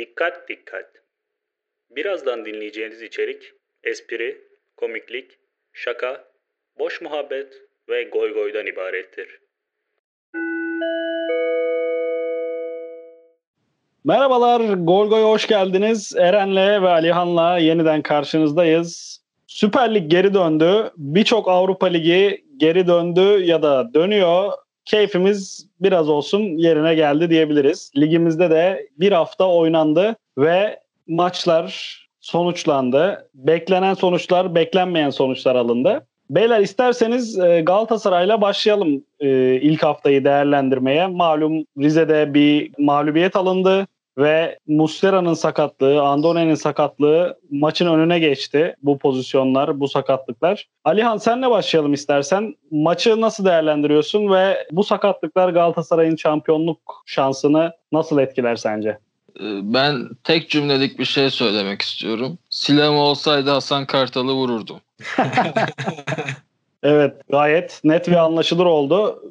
Dikkat dikkat. Birazdan dinleyeceğiniz içerik espri, komiklik, şaka, boş muhabbet ve goy goydan ibarettir. Merhabalar, Golgo'ya hoş geldiniz. Eren'le ve Alihan'la yeniden karşınızdayız. Süper Lig geri döndü. Birçok Avrupa Ligi geri döndü ya da dönüyor. Keyfimiz biraz olsun yerine geldi diyebiliriz. Ligimizde de bir hafta oynandı ve maçlar sonuçlandı. Beklenen sonuçlar, beklenmeyen sonuçlar alındı. Beyler isterseniz e, Galatasaray'la başlayalım e, ilk haftayı değerlendirmeye. Malum Rize'de bir mağlubiyet alındı ve Muslera'nın sakatlığı, Andone'nin sakatlığı maçın önüne geçti bu pozisyonlar, bu sakatlıklar. Alihan senle başlayalım istersen. Maçı nasıl değerlendiriyorsun ve bu sakatlıklar Galatasaray'ın şampiyonluk şansını nasıl etkiler sence? Ee, ben tek cümlelik bir şey söylemek istiyorum. Silahım olsaydı Hasan Kartal'ı vururdum. evet gayet net ve anlaşılır oldu.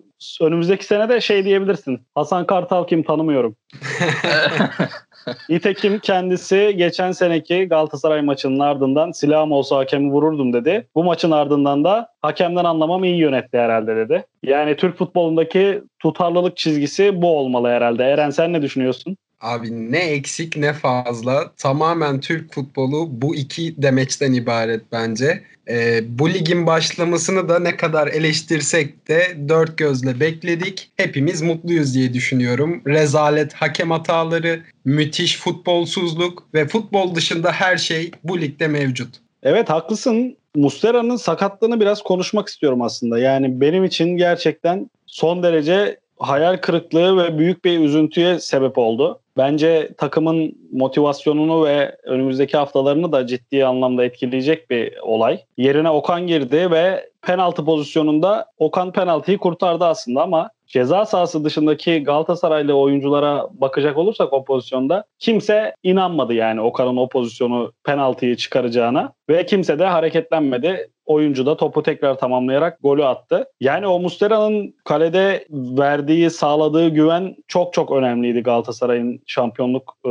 Önümüzdeki sene de şey diyebilirsin. Hasan Kartal kim tanımıyorum. Nitekim kendisi geçen seneki Galatasaray maçının ardından silahım olsa hakemi vururdum dedi. Bu maçın ardından da hakemden anlamam iyi yönetti herhalde dedi. Yani Türk futbolundaki tutarlılık çizgisi bu olmalı herhalde. Eren sen ne düşünüyorsun? Abi ne eksik ne fazla. Tamamen Türk futbolu bu iki demeçten ibaret bence. Ee, bu ligin başlamasını da ne kadar eleştirsek de dört gözle bekledik. Hepimiz mutluyuz diye düşünüyorum. Rezalet hakem hataları, müthiş futbolsuzluk ve futbol dışında her şey bu ligde mevcut. Evet haklısın. Mustera'nın sakatlığını biraz konuşmak istiyorum aslında. Yani benim için gerçekten son derece hayal kırıklığı ve büyük bir üzüntüye sebep oldu. Bence takımın motivasyonunu ve önümüzdeki haftalarını da ciddi anlamda etkileyecek bir olay. Yerine Okan girdi ve penaltı pozisyonunda Okan penaltıyı kurtardı aslında ama ceza sahası dışındaki Galatasaraylı oyunculara bakacak olursak o pozisyonda kimse inanmadı yani Okan'ın o pozisyonu penaltıyı çıkaracağına ve kimse de hareketlenmedi oyuncu da topu tekrar tamamlayarak golü attı. Yani o Mustera'nın kalede verdiği, sağladığı güven çok çok önemliydi Galatasaray'ın şampiyonluk e,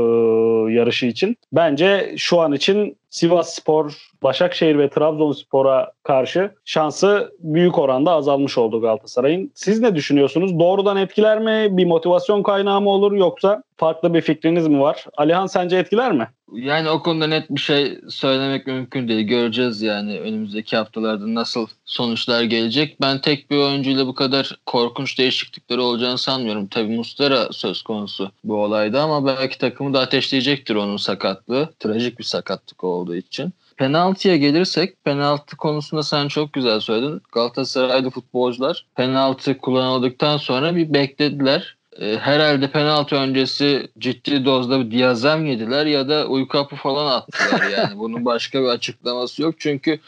yarışı için. Bence şu an için Sivas Spor, Başakşehir ve Trabzonspor'a karşı şansı büyük oranda azalmış oldu Galatasaray'ın. Siz ne düşünüyorsunuz? Doğrudan etkiler mi? Bir motivasyon kaynağı mı olur yoksa farklı bir fikriniz mi var? Alihan sence etkiler mi? Yani o konuda net bir şey söylemek mümkün değil. Göreceğiz yani önümüzdeki haftalarda nasıl sonuçlar gelecek. Ben tek bir oyuncuyla bu kadar korkunç değişiklikleri olacağını sanmıyorum. Tabii Mustara söz konusu bu olayda ama belki takımı da ateşleyecektir onun sakatlığı. Trajik bir sakatlık olduğu için. Penaltıya gelirsek penaltı konusunda sen çok güzel söyledin. Galatasaraylı futbolcular penaltı kullanıldıktan sonra bir beklediler e, herhalde penaltı öncesi ciddi dozda bir diyazem yediler ya da uyku hapı falan attılar yani. Bunun başka bir açıklaması yok. Çünkü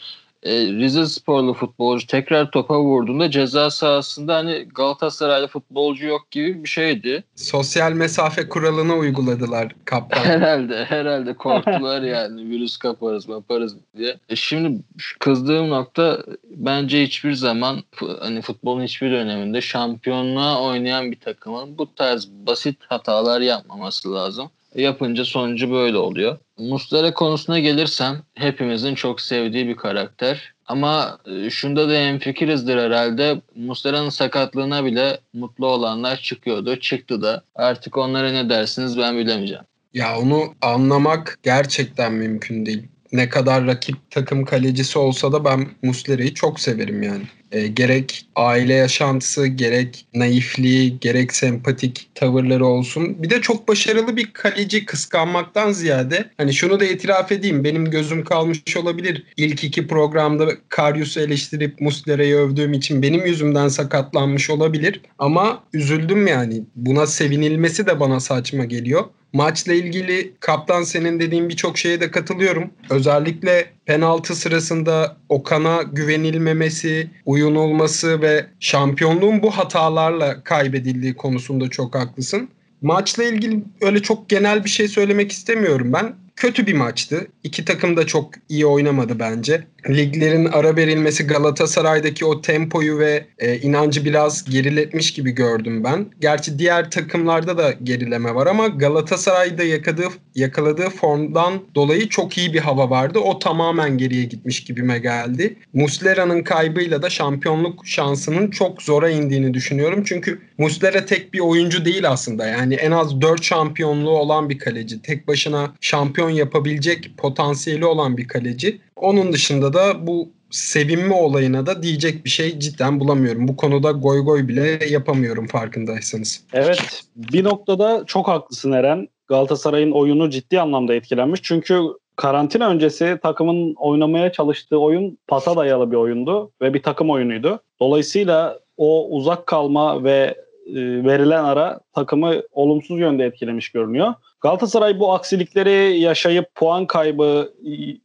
e, Rize sporlu futbolcu tekrar topa vurduğunda ceza sahasında hani Galatasaraylı futbolcu yok gibi bir şeydi. Sosyal mesafe kuralını uyguladılar kaptan. herhalde herhalde korktular yani virüs kaparız yaparız diye. E şimdi kızdığım nokta bence hiçbir zaman hani futbolun hiçbir döneminde şampiyonluğa oynayan bir takımın bu tarz basit hatalar yapmaması lazım yapınca sonucu böyle oluyor. Mustara konusuna gelirsem hepimizin çok sevdiği bir karakter. Ama e, şunda da hemfikirizdir herhalde. Muslera'nın sakatlığına bile mutlu olanlar çıkıyordu. Çıktı da. Artık onlara ne dersiniz ben bilemeyeceğim. Ya onu anlamak gerçekten mümkün değil ne kadar rakip takım kalecisi olsa da ben Muslera'yı çok severim yani. E, gerek aile yaşantısı, gerek naifliği, gerek sempatik tavırları olsun. Bir de çok başarılı bir kaleci kıskanmaktan ziyade hani şunu da itiraf edeyim benim gözüm kalmış olabilir. İlk iki programda Karius'u eleştirip Muslera'yı övdüğüm için benim yüzümden sakatlanmış olabilir. Ama üzüldüm yani. Buna sevinilmesi de bana saçma geliyor. Maçla ilgili kaptan senin dediğin birçok şeye de katılıyorum. Özellikle penaltı sırasında Okan'a güvenilmemesi, uyun olması ve şampiyonluğun bu hatalarla kaybedildiği konusunda çok haklısın. Maçla ilgili öyle çok genel bir şey söylemek istemiyorum ben. Kötü bir maçtı. İki takım da çok iyi oynamadı bence. Liglerin ara verilmesi Galatasaray'daki o tempoyu ve e, inancı biraz geriletmiş gibi gördüm ben. Gerçi diğer takımlarda da gerileme var ama Galatasaray'da yakaladığı, yakaladığı formdan dolayı çok iyi bir hava vardı. O tamamen geriye gitmiş gibime geldi. Muslera'nın kaybıyla da şampiyonluk şansının çok zora indiğini düşünüyorum. Çünkü Muslera tek bir oyuncu değil aslında. Yani en az 4 şampiyonluğu olan bir kaleci. Tek başına şampiyon yapabilecek potansiyeli olan bir kaleci. Onun dışında da bu sevinme olayına da diyecek bir şey cidden bulamıyorum. Bu konuda goy goy bile yapamıyorum farkındaysanız. Evet bir noktada çok haklısın Eren. Galatasaray'ın oyunu ciddi anlamda etkilenmiş. Çünkü karantina öncesi takımın oynamaya çalıştığı oyun pasa dayalı bir oyundu ve bir takım oyunuydu. Dolayısıyla o uzak kalma ve e, verilen ara takımı olumsuz yönde etkilemiş görünüyor. Galatasaray bu aksilikleri yaşayıp puan kaybı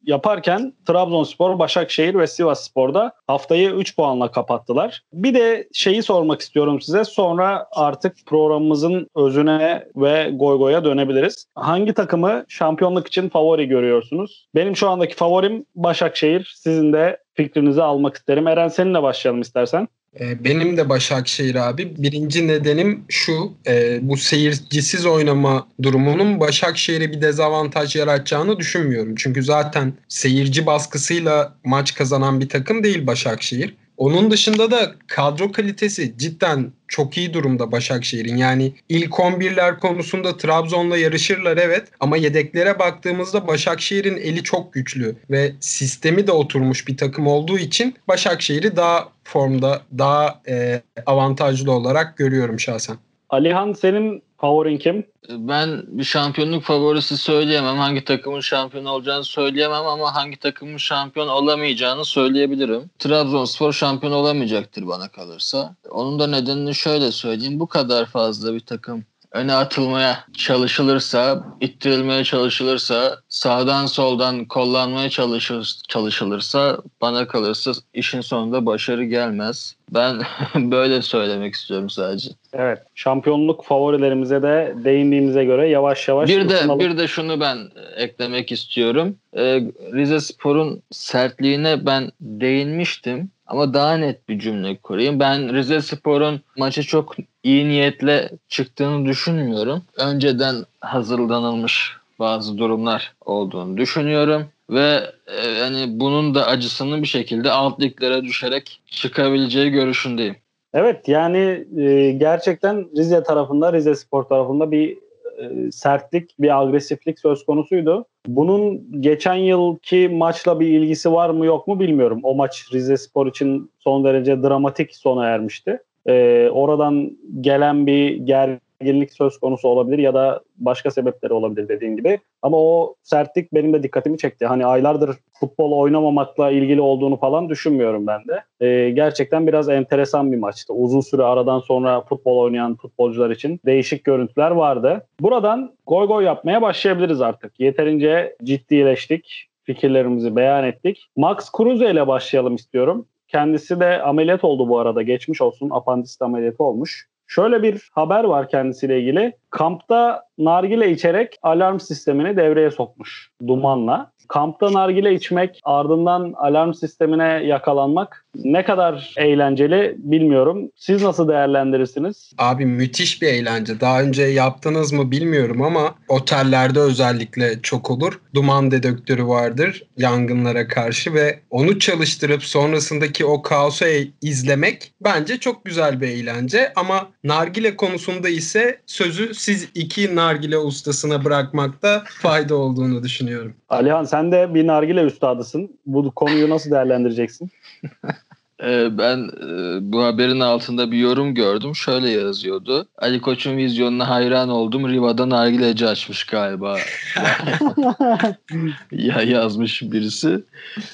yaparken Trabzonspor, Başakşehir ve Sivasspor'da haftayı 3 puanla kapattılar. Bir de şeyi sormak istiyorum size. Sonra artık programımızın özüne ve goy goya dönebiliriz. Hangi takımı şampiyonluk için favori görüyorsunuz? Benim şu andaki favorim Başakşehir. Sizin de fikrinizi almak isterim. Eren seninle başlayalım istersen. Ee, benim de Başakşehir abi. Birinci nedenim şu. E, bu seyircisiz oynama durumunun Başakşehir'e bir dezavantaj yaratacağını düşünmüyorum. Çünkü zaten seyirci baskısıyla maç kazanan bir takım değil Başakşehir. Onun dışında da kadro kalitesi cidden çok iyi durumda Başakşehir'in. Yani ilk 11'ler konusunda Trabzon'la yarışırlar evet ama yedeklere baktığımızda Başakşehir'in eli çok güçlü ve sistemi de oturmuş bir takım olduğu için Başakşehir'i daha formda, daha e, avantajlı olarak görüyorum şahsen. Alihan senin favorin kim? Ben bir şampiyonluk favorisi söyleyemem. Hangi takımın şampiyon olacağını söyleyemem ama hangi takımın şampiyon olamayacağını söyleyebilirim. Trabzonspor şampiyon olamayacaktır bana kalırsa. Onun da nedenini şöyle söyleyeyim. Bu kadar fazla bir takım öne atılmaya çalışılırsa, ittirilmeye çalışılırsa, sağdan soldan kollanmaya çalışır, çalışılırsa bana kalırsa işin sonunda başarı gelmez. Ben böyle söylemek istiyorum sadece. Evet. Şampiyonluk favorilerimize de değindiğimize göre yavaş yavaş bir de ısınalım. bir de şunu ben eklemek istiyorum. Ee, Rize Spor'un sertliğine ben değinmiştim. Ama daha net bir cümle kurayım. Ben Rize Spor'un maçı çok iyi niyetle çıktığını düşünmüyorum. Önceden hazırlanılmış bazı durumlar olduğunu düşünüyorum ve e, yani bunun da acısını bir şekilde alt liglere düşerek çıkabileceği görüşündeyim. Evet yani e, gerçekten Rize tarafında Rize Spor tarafında bir e, sertlik, bir agresiflik söz konusuydu. Bunun geçen yılki maçla bir ilgisi var mı yok mu bilmiyorum. O maç Rize Spor için son derece dramatik sona ermişti. E, oradan gelen bir ger gerginlik söz konusu olabilir ya da başka sebepleri olabilir dediğin gibi. Ama o sertlik benim de dikkatimi çekti. Hani aylardır futbol oynamamakla ilgili olduğunu falan düşünmüyorum ben de. Ee, gerçekten biraz enteresan bir maçtı. Uzun süre aradan sonra futbol oynayan futbolcular için değişik görüntüler vardı. Buradan goy goy yapmaya başlayabiliriz artık. Yeterince ciddileştik fikirlerimizi beyan ettik. Max Kruse ile başlayalım istiyorum. Kendisi de ameliyat oldu bu arada. Geçmiş olsun. Apandisit ameliyatı olmuş. Şöyle bir haber var kendisiyle ilgili. Kampta nargile içerek alarm sistemini devreye sokmuş dumanla. Kampta nargile içmek ardından alarm sistemine yakalanmak ne kadar eğlenceli bilmiyorum. Siz nasıl değerlendirirsiniz? Abi müthiş bir eğlence. Daha önce yaptınız mı bilmiyorum ama otellerde özellikle çok olur. Duman dedektörü vardır yangınlara karşı ve onu çalıştırıp sonrasındaki o kaosu izlemek bence çok güzel bir eğlence ama nargile konusunda ise sözü siz iki nargile ustasına bırakmakta fayda olduğunu düşünüyorum. Alihan sen de bir nargile üstadısın. Bu konuyu nasıl değerlendireceksin? Ee, ben e, bu haberin altında bir yorum gördüm. Şöyle yazıyordu. Ali Koç'un vizyonuna hayran oldum. Riva'da nargileci açmış galiba. ya yazmış birisi.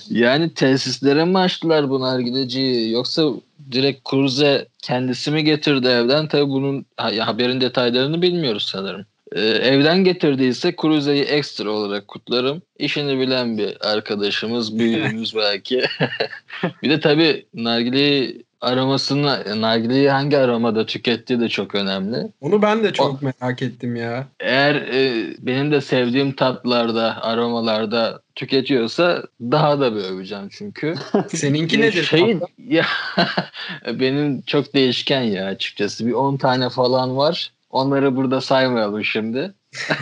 Yani tesislere mi açtılar bu nargileciyi? Yoksa direkt Cruze kendisi mi getirdi evden? Tabii bunun haberin detaylarını bilmiyoruz sanırım. Ee, evden getirdiyse Cruze'yi ekstra olarak kutlarım. İşini bilen bir arkadaşımız, büyüğümüz belki. bir de tabii nargileyi aromasını, nargileyi hangi aromada tükettiği de çok önemli. Onu ben de çok o, merak ettim ya. Eğer e, benim de sevdiğim tatlarda, aromalarda tüketiyorsa daha da bir öveceğim çünkü. Seninki nedir? Şey, ya, benim çok değişken ya açıkçası. Bir 10 tane falan var. Onları burada saymayalım şimdi.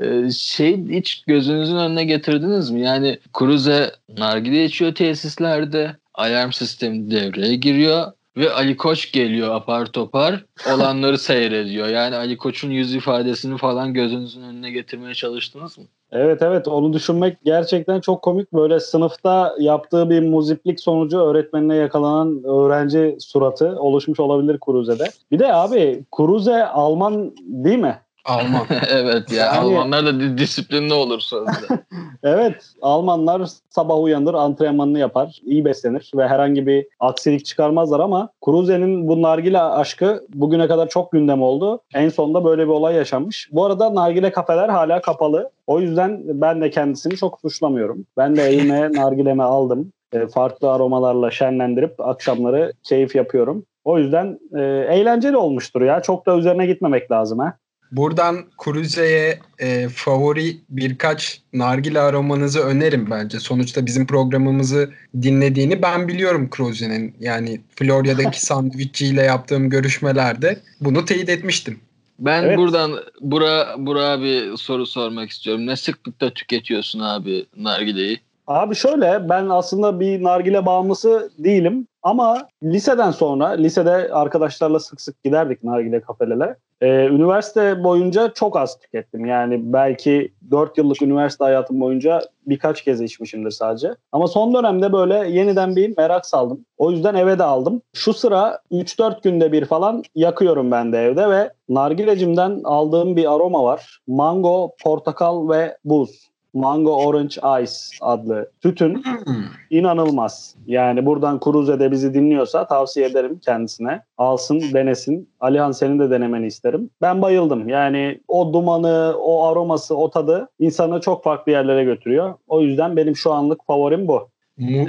Ee, şey hiç gözünüzün önüne getirdiniz mi? Yani Cruze nargile içiyor tesislerde. Alarm sistemi devreye giriyor. Ve Ali Koç geliyor apar topar olanları seyrediyor. Yani Ali Koç'un yüz ifadesini falan gözünüzün önüne getirmeye çalıştınız mı? Evet evet onu düşünmek gerçekten çok komik. Böyle sınıfta yaptığı bir muziplik sonucu öğretmenine yakalanan öğrenci suratı oluşmuş olabilir Kuruze'de. Bir de abi Kuruze Alman değil mi? Alman. evet ya yani, Almanlar da disiplinli olur sözde. evet Almanlar sabah uyanır antrenmanını yapar iyi beslenir ve herhangi bir aksilik çıkarmazlar ama Kruse'nin bu nargile aşkı bugüne kadar çok gündem oldu. En sonunda böyle bir olay yaşanmış. Bu arada nargile kafeler hala kapalı. O yüzden ben de kendisini çok suçlamıyorum. Ben de elime nargileme aldım. E, farklı aromalarla şenlendirip akşamları keyif yapıyorum. O yüzden e, eğlenceli olmuştur ya. Çok da üzerine gitmemek lazım ha. Buradan Cruze'ye e, favori birkaç nargile aromanızı önerim bence. Sonuçta bizim programımızı dinlediğini ben biliyorum Cruze'nin. Yani Florya'daki sandviçiyle yaptığım görüşmelerde bunu teyit etmiştim. Ben evet. buradan bura bura bir soru sormak istiyorum. Ne sıklıkta tüketiyorsun abi nargileyi? Abi şöyle ben aslında bir nargile bağımlısı değilim ama liseden sonra lisede arkadaşlarla sık sık giderdik nargile kafelere. Ee, üniversite boyunca çok az tükettim. Yani belki 4 yıllık üniversite hayatım boyunca birkaç kez içmişimdir sadece. Ama son dönemde böyle yeniden bir merak saldım. O yüzden eve de aldım. Şu sıra 3-4 günde bir falan yakıyorum ben de evde ve nargilecimden aldığım bir aroma var. Mango, portakal ve buz. Mango Orange Ice adlı tütün hmm. inanılmaz. Yani buradan Cruze'de bizi dinliyorsa tavsiye ederim kendisine. Alsın, denesin. Alihan senin de denemeni isterim. Ben bayıldım. Yani o dumanı, o aroması, o tadı insanı çok farklı yerlere götürüyor. O yüzden benim şu anlık favorim bu.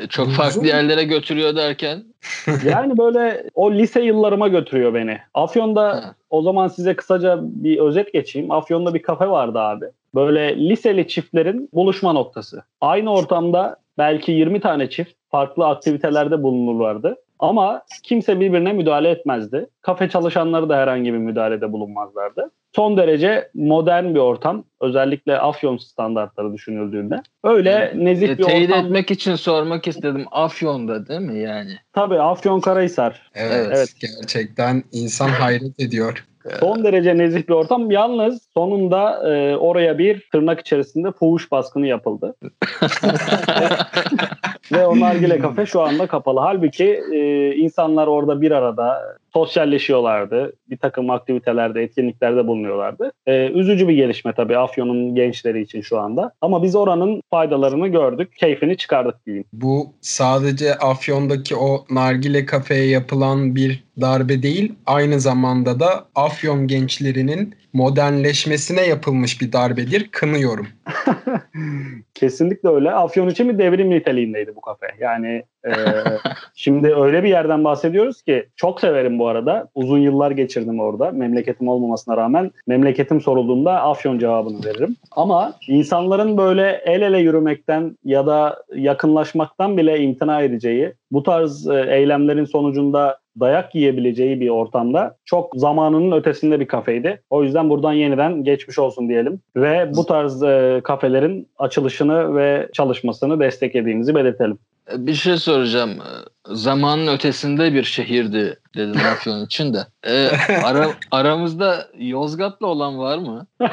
Çok farklı yerlere götürüyor derken? yani böyle o lise yıllarıma götürüyor beni. Afyon'da ha. o zaman size kısaca bir özet geçeyim. Afyon'da bir kafe vardı abi. Böyle liseli çiftlerin buluşma noktası. Aynı ortamda belki 20 tane çift farklı aktivitelerde bulunurlardı. Ama kimse birbirine müdahale etmezdi. Kafe çalışanları da herhangi bir müdahalede bulunmazlardı. Son derece modern bir ortam. Özellikle Afyon standartları düşünüldüğünde. Öyle nezih e, bir teyit ortam. etmek için sormak istedim. Afyon'da değil mi yani? Tabii Afyon Karahisar. Evet, evet. gerçekten insan hayret ediyor. Son derece nezih bir ortam. Yalnız sonunda e, oraya bir tırnak içerisinde fuhuş baskını yapıldı. Ve o nargile kafe şu anda kapalı. Halbuki e, insanlar orada bir arada sosyalleşiyorlardı. Bir takım aktivitelerde, etkinliklerde bulunuyorlardı. E, üzücü bir gelişme tabii Afyon'un gençleri için şu anda. Ama biz oranın faydalarını gördük, keyfini çıkardık diyeyim. Bu sadece Afyon'daki o nargile kafeye yapılan bir darbe değil, aynı zamanda da Afyon gençlerinin modernleşmesine yapılmış bir darbedir. Kınıyorum. Kesinlikle öyle. Afyon için bir devrim niteliğindeydi bu kafe. Yani e, şimdi öyle bir yerden bahsediyoruz ki çok severim bu arada. Uzun yıllar geçirdim orada. Memleketim olmamasına rağmen memleketim sorulduğunda Afyon cevabını veririm. Ama insanların böyle el ele yürümekten ya da yakınlaşmaktan bile imtina edeceği bu tarz e, eylemlerin sonucunda dayak yiyebileceği bir ortamda çok zamanının ötesinde bir kafeydi. O yüzden buradan yeniden geçmiş olsun diyelim. Ve bu tarz e, kafelerin açılışını ve çalışmasını desteklediğimizi belirtelim. Bir şey soracağım. Zamanın ötesinde bir şehirdi dedin Afyon için de. Ee, ara, aramızda Yozgatlı olan var mı?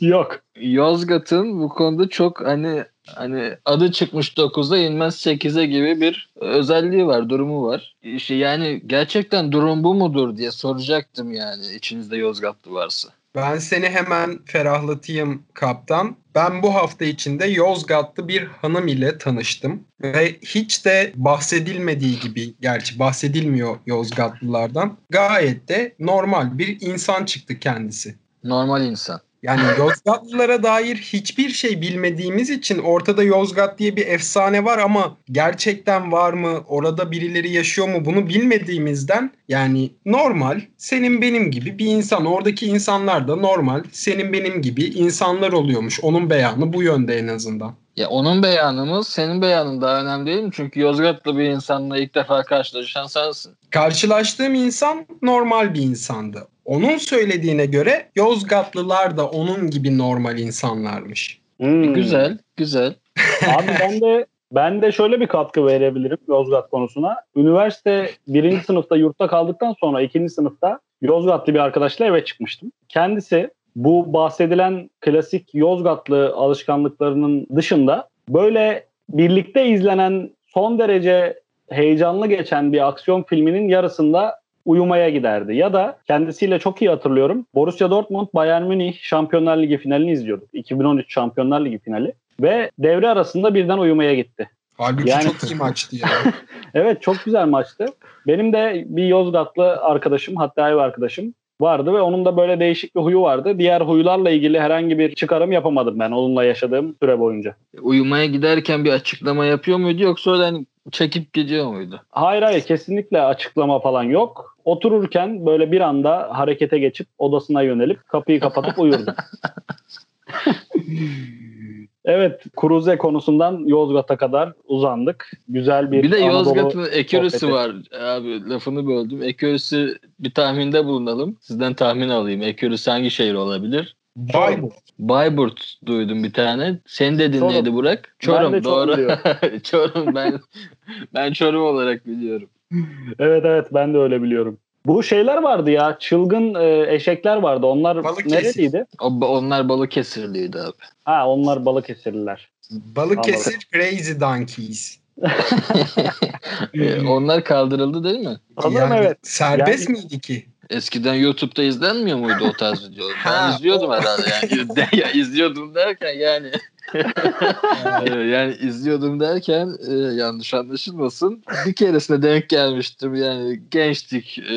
Yok. Yozgat'ın bu konuda çok hani hani adı çıkmış 9'da inmez 8'e gibi bir özelliği var, durumu var. İşte yani gerçekten durum bu mudur diye soracaktım yani içinizde Yozgatlı varsa. Ben seni hemen ferahlatayım kaptan. Ben bu hafta içinde Yozgatlı bir hanım ile tanıştım. Ve hiç de bahsedilmediği gibi, gerçi bahsedilmiyor Yozgatlılardan. Gayet de normal bir insan çıktı kendisi. Normal insan. Yani Yozgatlılara dair hiçbir şey bilmediğimiz için ortada Yozgat diye bir efsane var ama gerçekten var mı? Orada birileri yaşıyor mu? Bunu bilmediğimizden yani normal senin benim gibi bir insan. Oradaki insanlar da normal senin benim gibi insanlar oluyormuş. Onun beyanı bu yönde en azından. Ya onun beyanı mı senin beyanın daha önemli değil mi? Çünkü Yozgatlı bir insanla ilk defa karşılaşan sensin. Karşılaştığım insan normal bir insandı. Onun söylediğine göre Yozgatlılar da onun gibi normal insanlarmış. Hmm. Güzel, güzel. Abi ben de ben de şöyle bir katkı verebilirim Yozgat konusuna. Üniversite birinci sınıfta yurtta kaldıktan sonra ikinci sınıfta Yozgatlı bir arkadaşla eve çıkmıştım. Kendisi bu bahsedilen klasik Yozgatlı alışkanlıklarının dışında böyle birlikte izlenen son derece heyecanlı geçen bir aksiyon filminin yarısında uyumaya giderdi. Ya da kendisiyle çok iyi hatırlıyorum. Borussia Dortmund Bayern Münih Şampiyonlar Ligi finalini izliyorduk. 2013 Şampiyonlar Ligi finali. Ve devre arasında birden uyumaya gitti. Halbuki Yani- çok iyi maçtı ya. Evet çok güzel maçtı. Benim de bir Yozgatlı arkadaşım hatta ev arkadaşım vardı ve onun da böyle değişik bir huyu vardı. Diğer huylarla ilgili herhangi bir çıkarım yapamadım ben onunla yaşadığım süre boyunca. Uyumaya giderken bir açıklama yapıyor muydu yoksa öyle hani çekip gidiyor muydu? Hayır hayır kesinlikle açıklama falan yok. Otururken böyle bir anda harekete geçip odasına yönelip kapıyı kapatıp uyurdu. evet Cruze konusundan Yozgat'a kadar uzandık. Güzel bir Bir de Yozgat'ın ekürüsü sohbeti. var. Abi lafını böldüm. Ekürüsü bir tahminde bulunalım. Sizden tahmin alayım. Ekürüsü hangi şehir olabilir? Bayburt. Bayburt duydum bir tane. Sen dedin Çorum. neydi Burak? Ben Çorum de Çorum doğru. Çorum ben ben Çorum olarak biliyorum. Evet evet ben de öyle biliyorum. Bu şeyler vardı ya çılgın e, eşekler vardı. Onlar Balıkesir. nereliydi? O, onlar Balıkesirliydi abi. Ha onlar Balıkesirliler. Balıkesir Crazy Donkeys. Ee, onlar kaldırıldı değil mi? Sanırım evet. Serbest Yani- miydi ki? Eskiden YouTube'da izlenmiyor muydu o tarz videolar? Ben izliyordum herhalde yani. Ya izliyordum derken yani yani izliyordum derken e, yanlış anlaşılmasın. Bir keresine denk gelmiştim yani gençtik e,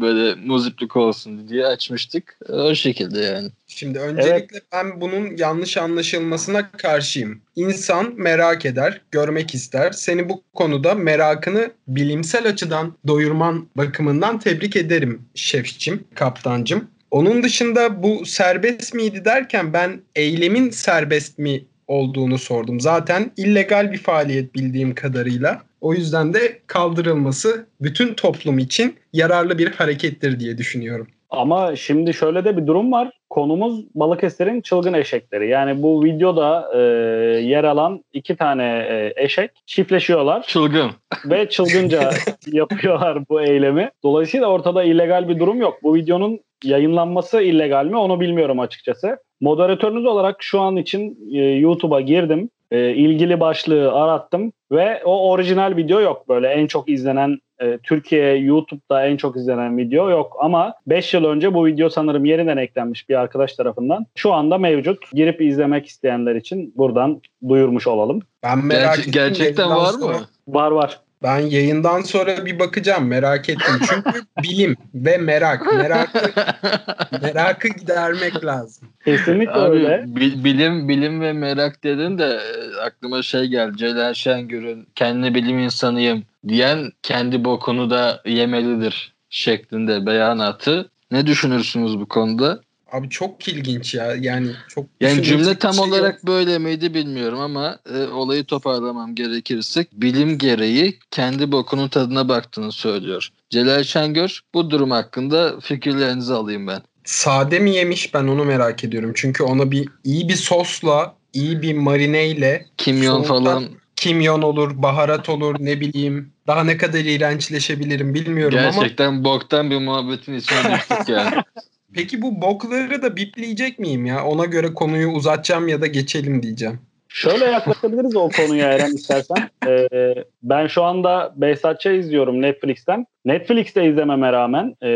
böyle muziplik olsun diye açmıştık. O şekilde yani. Şimdi öncelikle ben bunun yanlış anlaşılmasına karşıyım. İnsan merak eder, görmek ister. Seni bu konuda merakını bilimsel açıdan doyurman bakımından tebrik ederim şefçim, kaptancım. Onun dışında bu serbest miydi derken ben eylemin serbest mi olduğunu sordum. Zaten illegal bir faaliyet bildiğim kadarıyla. O yüzden de kaldırılması bütün toplum için yararlı bir harekettir diye düşünüyorum. Ama şimdi şöyle de bir durum var. Konumuz Balıkesir'in çılgın eşekleri. Yani bu videoda e, yer alan iki tane e, eşek çiftleşiyorlar Çılgın. ve çılgınca yapıyorlar bu eylemi. Dolayısıyla ortada illegal bir durum yok. Bu videonun yayınlanması illegal mi onu bilmiyorum açıkçası. Moderatörünüz olarak şu an için e, YouTube'a girdim. E, ilgili başlığı arattım ve o orijinal video yok. Böyle en çok izlenen e, Türkiye YouTube'da en çok izlenen video yok ama 5 yıl önce bu video sanırım yeniden eklenmiş bir arkadaş tarafından. Şu anda mevcut. Girip izlemek isteyenler için buradan duyurmuş olalım. Ben merak Gerçe- ettim. gerçekten var sonra- mı? Var var. Ben yayından sonra bir bakacağım merak ettim. Çünkü bilim ve merak. Merakı, merakı gidermek lazım. Kesinlikle Abi, öyle. bi- bilim bilim ve merak dedin de e, aklıma şey geldi. Celal Şengör'ün kendi bilim insanıyım diyen kendi bokunu da yemelidir şeklinde beyanatı. Ne düşünürsünüz bu konuda? Abi çok ilginç ya. Yani çok Yani cümle tam şey yok. olarak böyle miydi bilmiyorum ama e, olayı toparlamam gerekirse bilim gereği kendi bokunun tadına baktığını söylüyor. Celal Şengör bu durum hakkında fikirlerinizi alayım ben. Sade mi yemiş ben onu merak ediyorum. Çünkü ona bir iyi bir sosla, iyi bir marineyle Kimyon falan kimyon olur, baharat olur ne bileyim. Daha ne kadar iğrençleşebilirim bilmiyorum ama gerçekten boktan bir muhabbetin içine düştük yani. peki bu bokları da bipleyecek miyim ya? Ona göre konuyu uzatacağım ya da geçelim diyeceğim. Şöyle yaklaşabiliriz o konuya Eren istersen. Ee, ben şu anda Behzatçı izliyorum Netflix'ten. Netflix'te izlememe rağmen e,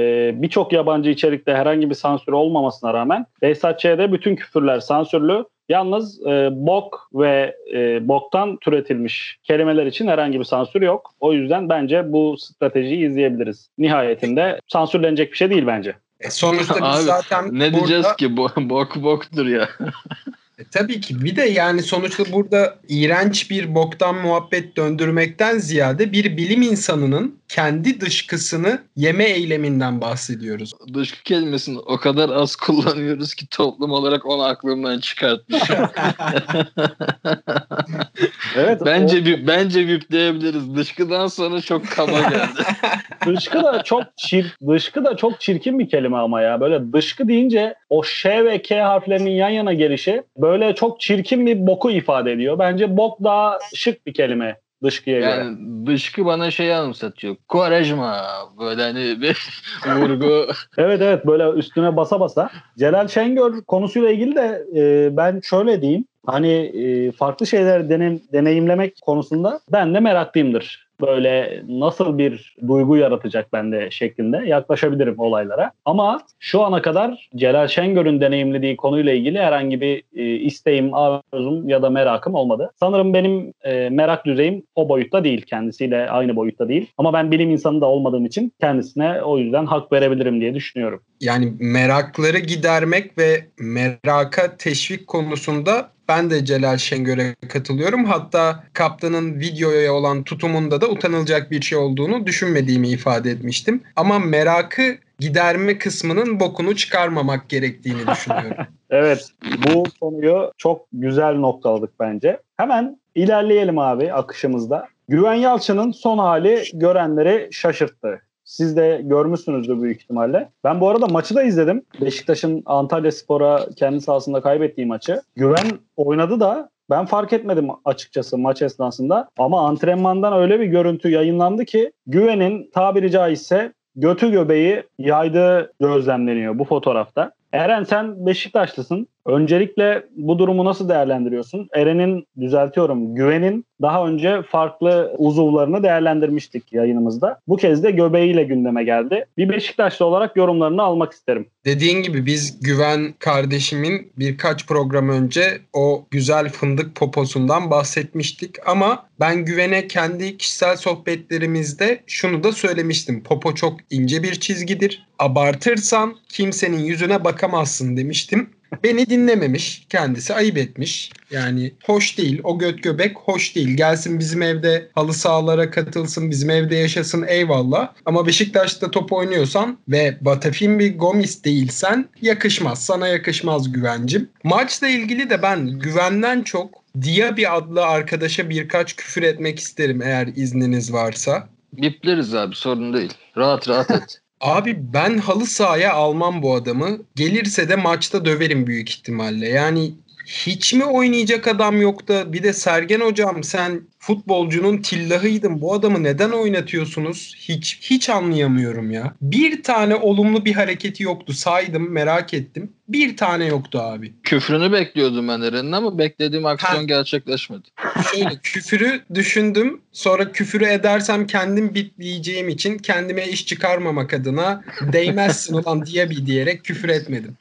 birçok yabancı içerikte herhangi bir sansür olmamasına rağmen Behzatçı'ya da bütün küfürler sansürlü. Yalnız e, bok ve e, boktan türetilmiş kelimeler için herhangi bir sansür yok. O yüzden bence bu stratejiyi izleyebiliriz. Nihayetinde sansürlenecek bir şey değil bence. E sonuçta biz Abi, zaten Ne diyeceğiz burada, ki? Bo- bok boktur ya. E, tabii ki bir de yani sonuçta burada iğrenç bir boktan muhabbet döndürmekten ziyade bir bilim insanının kendi dışkısını yeme eyleminden bahsediyoruz. Dışkı kelimesini o kadar az kullanıyoruz ki toplum olarak onu aklımdan çıkartmış. Evet. bence bir bence bipleyebiliriz. Dışkıdan sonra çok kaba geldi. o dışkı da çok çir, dışkı da çok çirkin bir kelime ama ya. Böyle dışkı deyince o Ş ve K harflerinin yan yana gelişi böyle çok çirkin bir boku ifade ediyor. Bence bok daha şık bir kelime dışkıya göre. Yani dışkı bana şey anımsatıyor. Kovarejma. Böyle hani bir vurgu. Evet evet böyle üstüne basa basa. Celal Şengör konusuyla ilgili de e, ben şöyle diyeyim. Hani e, farklı şeyler denem, deneyimlemek konusunda ben de meraklıyımdır. Böyle nasıl bir duygu yaratacak bende şeklinde yaklaşabilirim olaylara. Ama şu ana kadar Celal Şengör'ün deneyimlediği konuyla ilgili herhangi bir e, isteğim, arzum ya da merakım olmadı. Sanırım benim e, merak düzeyim o boyutta değil. Kendisiyle aynı boyutta değil. Ama ben bilim insanı da olmadığım için kendisine o yüzden hak verebilirim diye düşünüyorum. Yani merakları gidermek ve meraka teşvik konusunda ben de Celal Şengör'e katılıyorum. Hatta kaptanın videoya olan tutumunda da utanılacak bir şey olduğunu düşünmediğimi ifade etmiştim. Ama merakı giderme kısmının bokunu çıkarmamak gerektiğini düşünüyorum. Evet bu konuyu çok güzel noktaladık bence. Hemen ilerleyelim abi akışımızda. Güven Yalçın'ın son hali görenleri şaşırttı. Siz de görmüşsünüzdür büyük ihtimalle. Ben bu arada maçı da izledim. Beşiktaş'ın Antalya Spor'a kendi sahasında kaybettiği maçı. Güven oynadı da ben fark etmedim açıkçası maç esnasında. Ama antrenmandan öyle bir görüntü yayınlandı ki Güven'in tabiri caizse götü göbeği yaydığı gözlemleniyor bu fotoğrafta. Eren sen Beşiktaşlısın. Öncelikle bu durumu nasıl değerlendiriyorsun? Eren'in, düzeltiyorum, Güven'in daha önce farklı uzuvlarını değerlendirmiştik yayınımızda. Bu kez de göbeğiyle gündeme geldi. Bir Beşiktaşlı olarak yorumlarını almak isterim. Dediğin gibi biz Güven kardeşimin birkaç program önce o güzel fındık poposundan bahsetmiştik ama ben Güven'e kendi kişisel sohbetlerimizde şunu da söylemiştim. Popo çok ince bir çizgidir. Abartırsan kimsenin yüzüne bakamazsın demiştim. Beni dinlememiş kendisi ayıp etmiş. Yani hoş değil o göt göbek hoş değil. Gelsin bizim evde halı sahalara katılsın bizim evde yaşasın eyvallah. Ama Beşiktaş'ta top oynuyorsan ve Batafin bir Gomis değilsen yakışmaz. Sana yakışmaz güvencim. Maçla ilgili de ben güvenden çok Diaby adlı arkadaşa birkaç küfür etmek isterim eğer izniniz varsa. Bipleriz abi sorun değil. Rahat rahat et. Abi ben halı sahaya almam bu adamı. Gelirse de maçta döverim büyük ihtimalle. Yani hiç mi oynayacak adam yok da bir de Sergen hocam sen futbolcunun tillahıydın. Bu adamı neden oynatıyorsunuz? Hiç hiç anlayamıyorum ya. Bir tane olumlu bir hareketi yoktu. Saydım merak ettim. Bir tane yoktu abi. Küfrünü bekliyordum ben Eren'in ama beklediğim aksiyon Ha. gerçekleşmedi. Şöyle küfürü düşündüm. Sonra küfürü edersem kendim bitleyeceğim için kendime iş çıkarmamak adına değmezsin ulan diye bir diyerek küfür etmedim.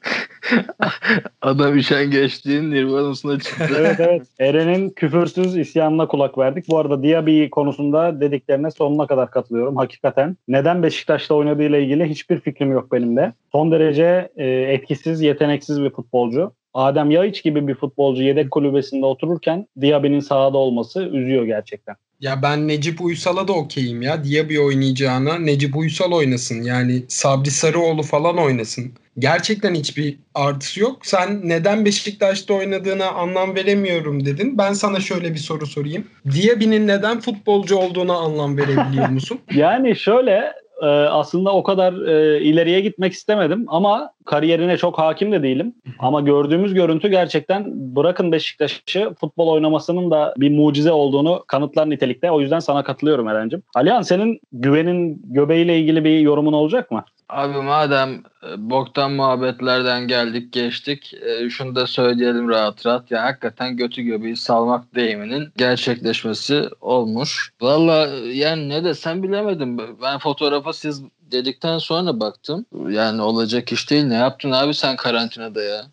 Adam üşen geçtiğin nirvanasına çıktı. Evet evet. Eren'in küfürsüz isyanına kulak verdik. Bu arada Diaby konusunda dediklerine sonuna kadar katılıyorum. Hakikaten neden Beşiktaş'ta oynadığıyla ilgili hiçbir fikrim yok benim de. Son derece e, etkisiz, yeteneksiz bir futbolcu. Adem Yaiç gibi bir futbolcu yedek kulübesinde otururken Diaby'nin sahada olması üzüyor gerçekten. Ya ben Necip Uysal'a da okeyim ya. Diaby oynayacağına Necip Uysal oynasın. Yani Sabri Sarıoğlu falan oynasın. Gerçekten hiçbir artısı yok. Sen neden Beşiktaş'ta oynadığına anlam veremiyorum dedin. Ben sana şöyle bir soru sorayım. Diaby'nin neden futbolcu olduğuna anlam verebiliyor musun? Yani şöyle e, aslında o kadar e, ileriye gitmek istemedim ama kariyerine çok hakim de değilim. Ama gördüğümüz görüntü gerçekten bırakın Beşiktaş'ı futbol oynamasının da bir mucize olduğunu kanıtlar nitelikte. O yüzden sana katılıyorum Eren'cim. Alihan senin güvenin göbeğiyle ilgili bir yorumun olacak mı? Abi madem e, boktan muhabbetlerden geldik geçtik e, şunu da söyleyelim rahat rahat ya hakikaten götü göbeği salmak deyiminin gerçekleşmesi olmuş. Valla e, yani ne desem bilemedim ben fotoğrafa siz dedikten sonra baktım yani olacak iş değil ne yaptın abi sen karantinada ya?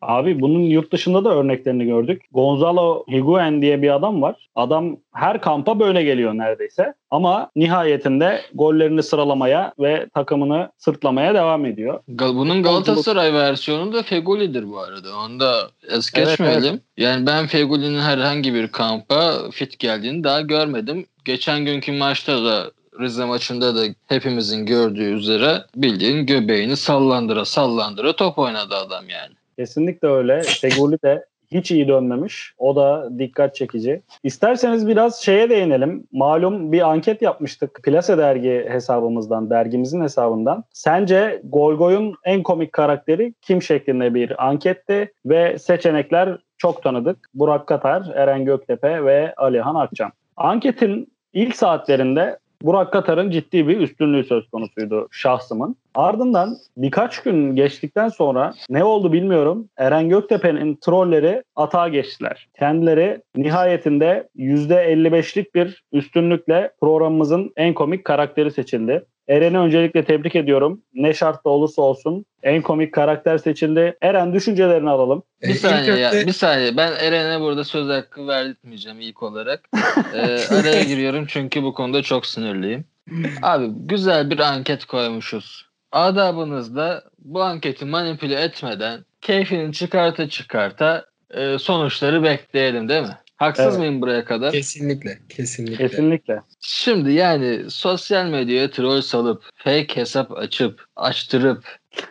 Abi bunun yurt dışında da örneklerini gördük. Gonzalo Higuain diye bir adam var. Adam her kampa böyle geliyor neredeyse. Ama nihayetinde gollerini sıralamaya ve takımını sırtlamaya devam ediyor. Bunun Galatasaray versiyonu da Fegoli'dir bu arada. Onu da es Evet, geçmeyelim. Yani ben Fegoli'nin herhangi bir kampa fit geldiğini daha görmedim. Geçen günkü maçta da Rize maçında da hepimizin gördüğü üzere bildiğin göbeğini sallandıra sallandıra top oynadı adam yani. Kesinlikle öyle. Seguli de hiç iyi dönmemiş. O da dikkat çekici. İsterseniz biraz şeye değinelim. Malum bir anket yapmıştık Plase dergi hesabımızdan, dergimizin hesabından. Sence Golgoy'un en komik karakteri kim şeklinde bir anketti ve seçenekler çok tanıdık. Burak Katar, Eren Göktepe ve Alihan Akçam. Anketin ilk saatlerinde Burak Katar'ın ciddi bir üstünlüğü söz konusuydu şahsımın. Ardından birkaç gün geçtikten sonra ne oldu bilmiyorum. Eren Göktepe'nin trolleri atağa geçtiler. Kendileri nihayetinde %55'lik bir üstünlükle programımızın en komik karakteri seçildi. Eren'i öncelikle tebrik ediyorum. Ne şartta olursa olsun en komik karakter seçildi. Eren düşüncelerini alalım. E, Bir saniye ya, bir saniye. Ben Eren'e burada söz hakkı vermeyeceğim ilk olarak. Ee, araya giriyorum çünkü bu konuda çok sinirliyim. Abi güzel bir anket koymuşuz. Adabınızda bu anketi manipüle etmeden keyfini çıkarta çıkarta e, sonuçları bekleyelim değil mi? Haksız Evet. mıyım buraya kadar? Kesinlikle, kesinlikle. Kesinlikle. Şimdi yani sosyal medyaya troll salıp, fake hesap açıp, açtırıp,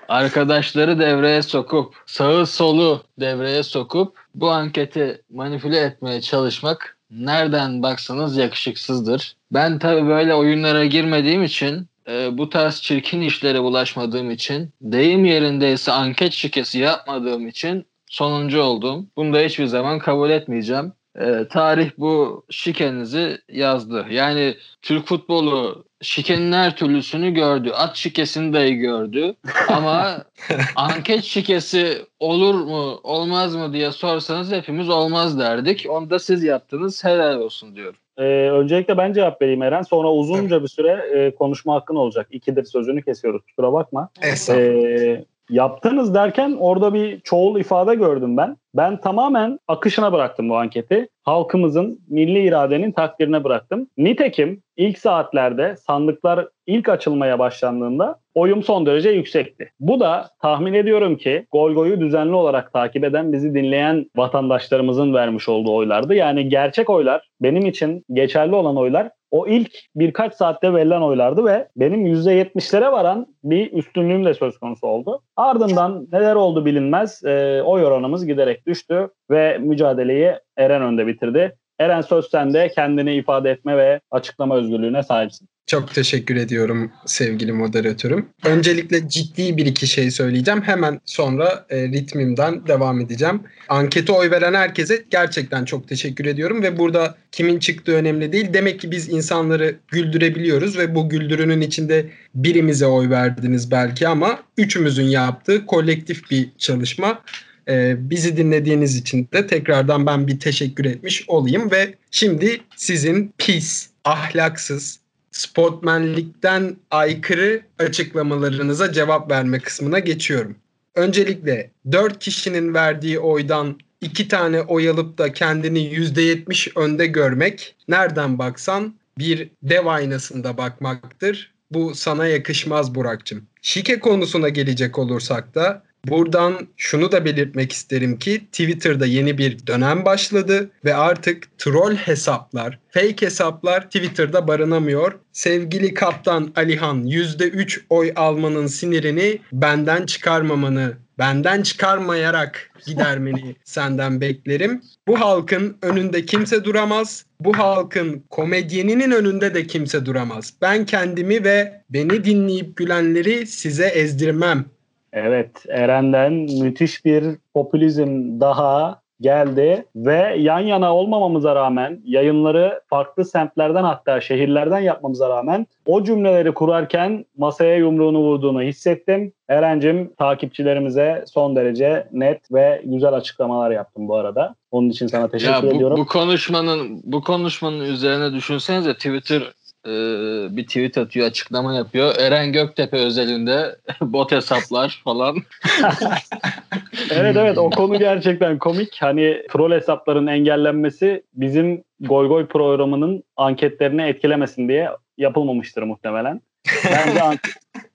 arkadaşları devreye sokup, sağı solu devreye sokup bu anketi manipüle etmeye çalışmak nereden baksanız yakışıksızdır. Ben tabii böyle oyunlara girmediğim için e, bu tarz çirkin işlere bulaşmadığım için deyim yerindeyse anket şikesi yapmadığım için sonuncu oldum. Bunu da hiçbir zaman kabul etmeyeceğim. E, tarih bu şikenizi yazdı. Yani Türk futbolu şikenin her türlüsünü gördü. At şikesini dahi gördü. Ama anket şikesi olur mu olmaz mı diye sorsanız hepimiz olmaz derdik. Onu da siz yaptınız. Helal olsun diyorum. Ee, öncelikle ben cevap vereyim Eren. Sonra uzunca bir süre e, konuşma hakkın olacak. İkidir sözünü kesiyoruz. Kusura bakma. Ee, yaptınız derken orada bir çoğul ifade gördüm ben. Ben tamamen akışına bıraktım bu anketi. Halkımızın milli iradenin takdirine bıraktım. Nitekim ilk saatlerde sandıklar ilk açılmaya başlandığında oyum son derece yüksekti. Bu da tahmin ediyorum ki Golgo'yu düzenli olarak takip eden, bizi dinleyen vatandaşlarımızın vermiş olduğu oylardı. Yani gerçek oylar, benim için geçerli olan oylar o ilk birkaç saatte verilen oylardı ve benim %70'lere varan bir üstünlüğüm de söz konusu oldu. Ardından neler oldu bilinmez e, oy oranımız giderek düştü ve mücadeleyi Eren önde bitirdi. Eren söz sende kendini ifade etme ve açıklama özgürlüğüne sahipsin. Çok teşekkür ediyorum sevgili moderatörüm. Öncelikle ciddi bir iki şey söyleyeceğim. Hemen sonra e, ritmimden devam edeceğim. Ankete oy veren herkese gerçekten çok teşekkür ediyorum ve burada kimin çıktığı önemli değil. Demek ki biz insanları güldürebiliyoruz ve bu güldürünün içinde birimize oy verdiniz belki ama üçümüzün yaptığı kolektif bir çalışma. Ee, bizi dinlediğiniz için de tekrardan ben bir teşekkür etmiş olayım ve şimdi sizin pis, ahlaksız, sportmenlikten aykırı açıklamalarınıza cevap verme kısmına geçiyorum. Öncelikle 4 kişinin verdiği oydan 2 tane oy alıp da kendini %70 önde görmek nereden baksan bir dev aynasında bakmaktır. Bu sana yakışmaz Burak'cığım. Şike konusuna gelecek olursak da Buradan şunu da belirtmek isterim ki Twitter'da yeni bir dönem başladı ve artık troll hesaplar, fake hesaplar Twitter'da barınamıyor. Sevgili kaptan Alihan %3 oy almanın sinirini benden çıkarmamanı, benden çıkarmayarak gidermeni senden beklerim. Bu halkın önünde kimse duramaz. Bu halkın komedyeninin önünde de kimse duramaz. Ben kendimi ve beni dinleyip gülenleri size ezdirmem. Evet, Eren'den müthiş bir popülizm daha geldi ve yan yana olmamamıza rağmen yayınları farklı semtlerden hatta şehirlerden yapmamıza rağmen o cümleleri kurarken masaya yumruğunu vurduğunu hissettim. Eren'cim takipçilerimize son derece net ve güzel açıklamalar yaptım bu arada. Onun için sana teşekkür Ya bu, ediyorum. bu konuşmanın bu konuşmanın üzerine düşünsenize Twitter e, bir tweet atıyor, açıklama yapıyor. Eren Göktepe özelinde bot hesaplar falan. evet evet o konu gerçekten komik. Hani troll hesapların engellenmesi bizim Goy Goy programının anketlerini etkilemesin diye yapılmamıştır muhtemelen. Bence, an-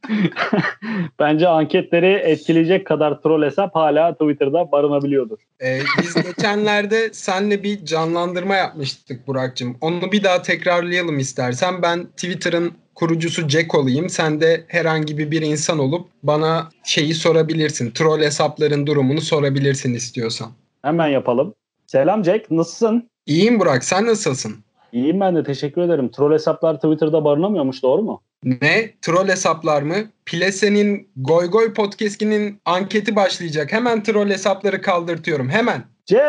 Bence anketleri etkileyecek kadar troll hesap hala Twitter'da barınabiliyordur. Ee, biz geçenlerde senle bir canlandırma yapmıştık Burak'cığım. Onu bir daha tekrarlayalım istersen. Ben Twitter'ın kurucusu Jack olayım. Sen de herhangi bir insan olup bana şeyi sorabilirsin. Troll hesapların durumunu sorabilirsin istiyorsan. Hemen yapalım. Selam Jack, nasılsın? İyiyim Burak, sen nasılsın? İyiyim ben de teşekkür ederim. Troll hesaplar Twitter'da barınamıyormuş doğru mu? Ne? Troll hesaplar mı? Plese'nin Goy Goy Podcast'inin anketi başlayacak. Hemen troll hesapları kaldırtıyorum. Hemen. Jack!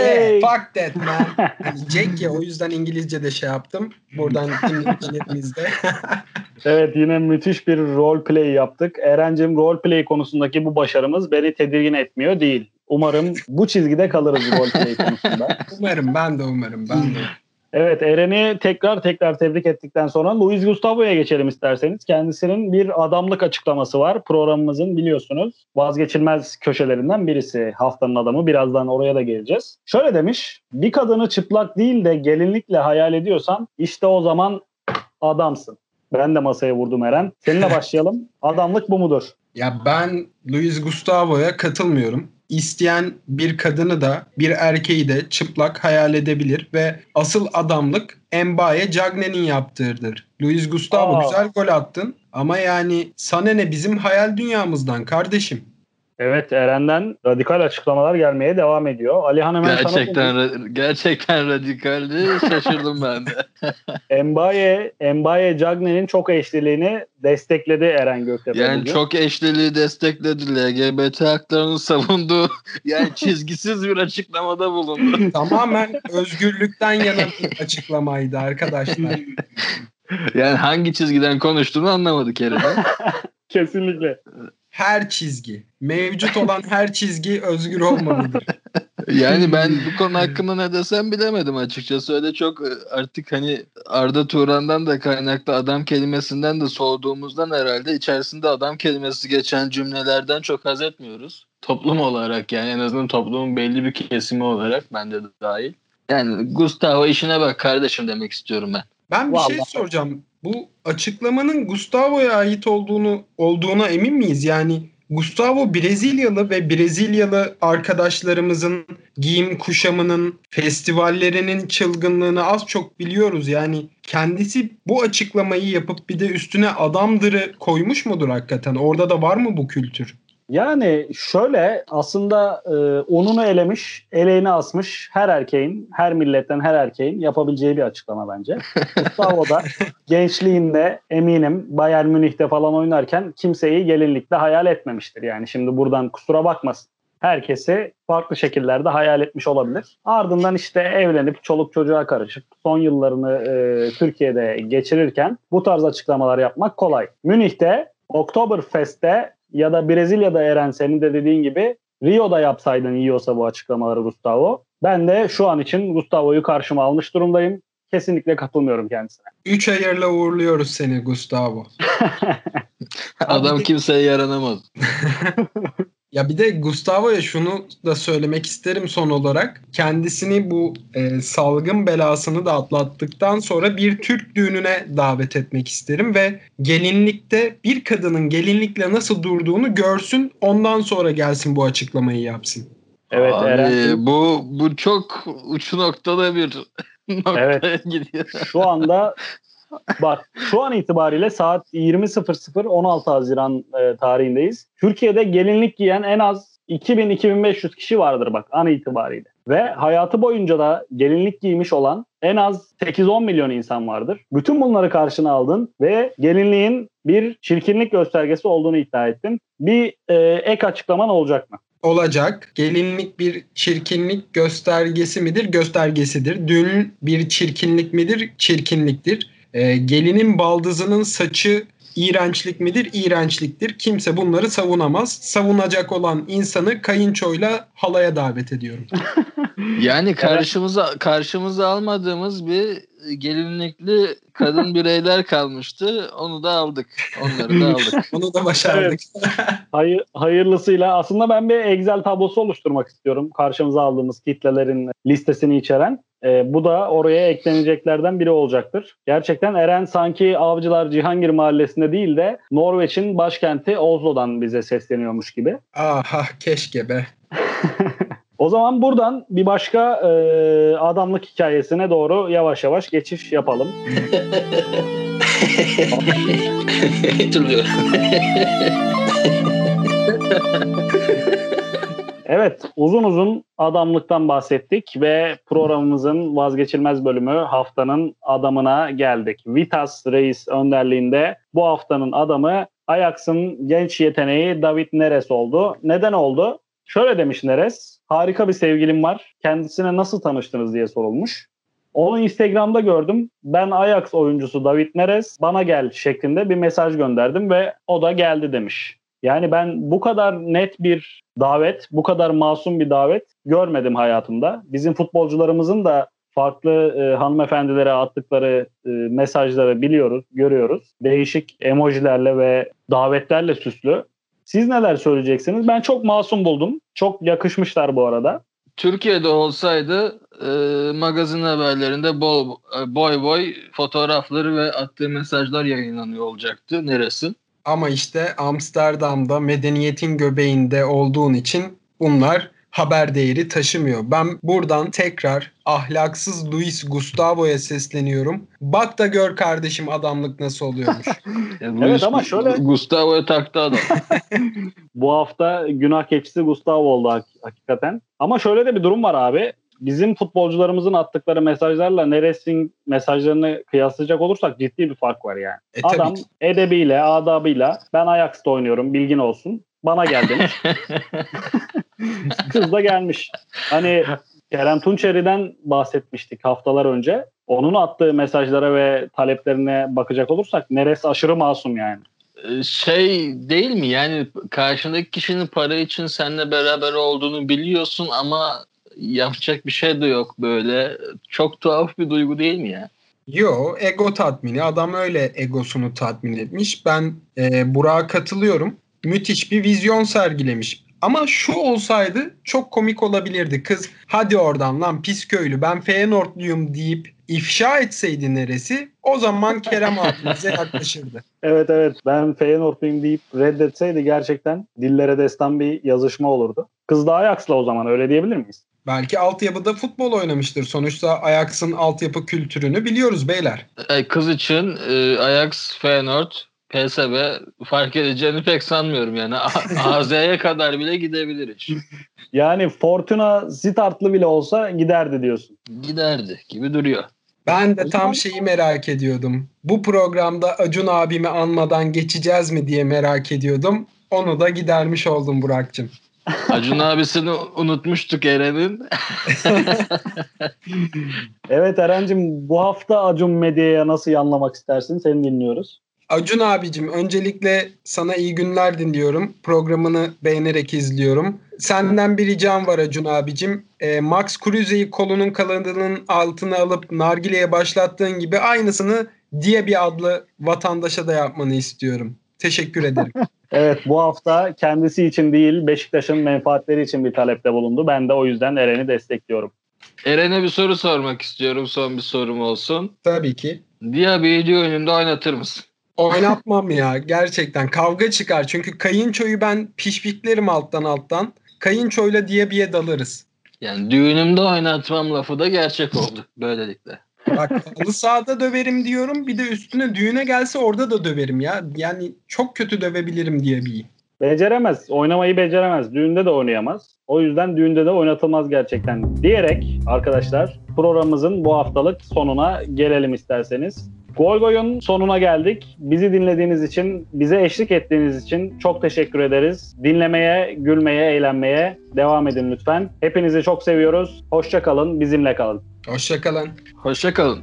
Yeah, fuck that man. Hani Jack ya o yüzden İngilizce de şey yaptım. Buradan dinleyicilerimizde. evet yine müthiş bir role play yaptık. Eren'cim role play konusundaki bu başarımız beni tedirgin etmiyor değil. Umarım bu çizgide kalırız role play konusunda. Umarım ben de umarım ben de. Evet Eren'i tekrar tekrar tebrik ettikten sonra Luis Gustavo'ya geçelim isterseniz. Kendisinin bir adamlık açıklaması var. Programımızın biliyorsunuz vazgeçilmez köşelerinden birisi. Haftanın adamı birazdan oraya da geleceğiz. Şöyle demiş bir kadını çıplak değil de gelinlikle hayal ediyorsan işte o zaman adamsın. Ben de masaya vurdum Eren. Seninle başlayalım. Adamlık bu mudur? Ya ben Luis Gustavo'ya katılmıyorum isteyen bir kadını da bir erkeği de çıplak hayal edebilir ve asıl adamlık Mbaye Cagne'nin yaptığıdır. Luis Gustavo Aa. güzel gol attın ama yani sana ne bizim hayal dünyamızdan kardeşim. Evet Eren'den radikal açıklamalar gelmeye devam ediyor. Alihan hemen gerçekten ra- gerçekten radikaldi. Şaşırdım ben de. Mbaye, Mbaye Cagne'nin çok eşliliğini destekledi Eren Göktepe. Yani bugün. çok eşliliği destekledi. LGBT haklarını savundu. Yani çizgisiz bir açıklamada bulundu. Tamamen özgürlükten yana bir açıklamaydı arkadaşlar. Yani hangi çizgiden konuştuğunu anlamadık Eren. Kesinlikle her çizgi, mevcut olan her çizgi özgür olmalıdır. Yani ben bu konu hakkında ne desem bilemedim açıkçası. Öyle çok e, artık hani Arda Turan'dan da kaynaklı adam kelimesinden de soğuduğumuzdan herhalde içerisinde adam kelimesi geçen cümlelerden çok haz etmiyoruz. Toplum olarak yani en azından toplumun belli bir kesimi olarak ben de dahil. Yani Gustavo işine bak kardeşim demek istiyorum ben. Ben bir Vallahi. şey soracağım. Bu açıklamanın Gustavo'ya ait olduğunu olduğuna emin miyiz? Yani Gustavo Brezilyalı ve Brezilyalı arkadaşlarımızın giyim kuşamının, festivallerinin çılgınlığını az çok biliyoruz. Yani kendisi bu açıklamayı yapıp bir de üstüne adamdırı koymuş mudur hakikaten? Orada da var mı bu kültür? Yani şöyle aslında e, onunu elemiş, eleğini asmış her erkeğin, her milletten her erkeğin yapabileceği bir açıklama bence. Gustavo da gençliğinde eminim Bayern Münih'te falan oynarken kimseyi gelinlikle hayal etmemiştir. Yani şimdi buradan kusura bakmasın. Herkesi farklı şekillerde hayal etmiş olabilir. Ardından işte evlenip çoluk çocuğa karışıp son yıllarını e, Türkiye'de geçirirken bu tarz açıklamalar yapmak kolay. Münih'te Oktoberfest'te ya da Brezilya'da Eren senin de dediğin gibi Rio'da yapsaydın iyi olsa bu açıklamaları Gustavo. Ben de şu an için Gustavo'yu karşıma almış durumdayım. Kesinlikle katılmıyorum kendisine. Üç ayarla uğurluyoruz seni Gustavo. Adam kimseye yaranamaz. Ya bir de Gustavo'ya şunu da söylemek isterim son olarak. Kendisini bu e, salgın belasını da atlattıktan sonra bir Türk düğününe davet etmek isterim ve gelinlikte bir kadının gelinlikle nasıl durduğunu görsün ondan sonra gelsin bu açıklamayı yapsın. Evet Abi, Eren. Bu bu çok uç noktada bir noktaya evet. gidiyor. Şu anda Bak şu an itibariyle saat 20.00 16 Haziran e, tarihindeyiz. Türkiye'de gelinlik giyen en az 2000-2500 kişi vardır bak an itibariyle. Ve hayatı boyunca da gelinlik giymiş olan en az 8-10 milyon insan vardır. Bütün bunları karşına aldın ve gelinliğin bir çirkinlik göstergesi olduğunu iddia ettin. Bir e, ek açıklaman olacak mı? olacak. Gelinlik bir çirkinlik göstergesi midir? Göstergesidir. Düğün bir çirkinlik midir? Çirkinliktir. E, gelinin baldızının saçı iğrençlik midir? İğrençliktir. Kimse bunları savunamaz. Savunacak olan insanı kayınçoyla halaya davet ediyorum. yani karşımıza karşımıza almadığımız bir gelinlikli kadın bireyler kalmıştı. Onu da aldık. Onları da aldık. Onu da başardık. Hayır, hayırlısıyla aslında ben bir Excel tablosu oluşturmak istiyorum. Karşımıza aldığımız kitlelerin listesini içeren. E, bu da oraya ekleneceklerden biri olacaktır. Gerçekten Eren sanki Avcılar Cihangir Mahallesi'nde değil de Norveç'in başkenti Oslo'dan bize sesleniyormuş gibi. Aha keşke be. O zaman buradan bir başka e, adamlık hikayesine doğru yavaş yavaş geçiş yapalım. Evet, uzun uzun adamlıktan bahsettik ve programımızın vazgeçilmez bölümü haftanın adamına geldik. Vitas Reis önderliğinde bu haftanın adamı Ajax'ın genç yeteneği David Neres oldu. Neden oldu? Şöyle demiş Neres, harika bir sevgilim var. Kendisine nasıl tanıştınız diye sorulmuş. Onu Instagram'da gördüm. Ben Ajax oyuncusu David Neres bana gel şeklinde bir mesaj gönderdim ve o da geldi demiş. Yani ben bu kadar net bir davet, bu kadar masum bir davet görmedim hayatımda. Bizim futbolcularımızın da farklı e, hanımefendilere attıkları e, mesajları biliyoruz, görüyoruz. Değişik emojilerle ve davetlerle süslü. Siz neler söyleyeceksiniz? Ben çok masum buldum. Çok yakışmışlar bu arada. Türkiye'de olsaydı e, magazin haberlerinde bol e, boy boy fotoğrafları ve attığı mesajlar yayınlanıyor olacaktı. Neresi? Ama işte Amsterdam'da medeniyetin göbeğinde olduğun için bunlar haber değeri taşımıyor. Ben buradan tekrar ahlaksız Luis Gustavo'ya sesleniyorum. Bak da gör kardeşim adamlık nasıl oluyormuş. Evet ama şöyle- Gustavo'ya taktı adam. Bu hafta günah keçisi Gustavo oldu hak- hakikaten. Ama şöyle de bir durum var abi. Bizim futbolcularımızın attıkları mesajlarla Neres'in mesajlarını kıyaslayacak olursak ciddi bir fark var yani. E, Adam ki. edebiyle, adabıyla ben Ajax'ta oynuyorum bilgin olsun. Bana gel demiş. Kız da gelmiş. Hani Kerem Tunçeri'den bahsetmiştik haftalar önce. Onun attığı mesajlara ve taleplerine bakacak olursak Neres aşırı masum yani. E, şey değil mi yani karşındaki kişinin para için seninle beraber olduğunu biliyorsun ama yapacak bir şey de yok böyle. Çok tuhaf bir duygu değil mi ya? Yo ego tatmini. Adam öyle egosunu tatmin etmiş. Ben e, Burak'a katılıyorum. Müthiş bir vizyon sergilemiş. Ama şu olsaydı çok komik olabilirdi. Kız hadi oradan lan pis köylü ben Feyenoordluyum deyip ifşa etseydi neresi o zaman Kerem abimize yaklaşırdı. Evet evet ben Feyenoord'luyum deyip reddetseydi gerçekten dillere destan bir yazışma olurdu. Kız da Ajax'la o zaman öyle diyebilir miyiz? Belki altyapıda futbol oynamıştır. Sonuçta Ajax'ın altyapı kültürünü biliyoruz beyler. E, Kız için e, Ajax, Feyenoord, PSV fark edeceğini pek sanmıyorum yani. AZ'ye kadar bile gidebilir iş. Yani Fortuna Sittard'lı bile olsa giderdi diyorsun. Giderdi gibi duruyor. Ben de tam şeyi merak ediyordum. Bu programda Acun abimi anmadan geçeceğiz mi diye merak ediyordum. Onu da gidermiş oldum Burak'cığım. Acun abisini unutmuştuk Eren'in. Evet Eren'cim bu hafta Acun Medya'ya nasıl yanlamak istersin? Seni dinliyoruz. Acun abicim öncelikle sana iyi günler diliyorum. Programını beğenerek izliyorum. Senden bir ricam var Acun abicim. Ee, Max Kruse'yi kolunun kalınlığının altına alıp nargileye başlattığın gibi aynısını diye bir adlı vatandaşa da yapmanı istiyorum. Teşekkür ederim. Evet bu hafta kendisi için değil Beşiktaş'ın menfaatleri için bir talepte bulundu. Ben de o yüzden Eren'i destekliyorum. Eren'e bir soru sormak istiyorum. Son bir sorum olsun. Tabii ki. Diaby'i oyununda oynatır mısın? Oynatmam ya gerçekten kavga çıkar. Çünkü kayınçoyu ben pişpiklerim alttan alttan. Kayınçoyla diye bir dalarız. Yani düğünümde oynatmam lafı da gerçek oldu böylelikle. Bak halı sahada döverim diyorum. Bir de üstüne düğüne gelse orada da döverim ya. Yani çok kötü dövebilirim diye bir. Beceremez. Oynamayı beceremez. Düğünde de oynayamaz. O yüzden düğünde de oynatılmaz gerçekten. Diyerek arkadaşlar programımızın bu haftalık sonuna gelelim isterseniz. Gol Goy'un sonuna geldik. Bizi dinlediğiniz için, bize eşlik ettiğiniz için çok teşekkür ederiz. Dinlemeye, gülmeye, eğlenmeye devam edin lütfen. Hepinizi çok seviyoruz. Hoşça kalın, bizimle kalın. Hoşçakalın. Hoşça kalın.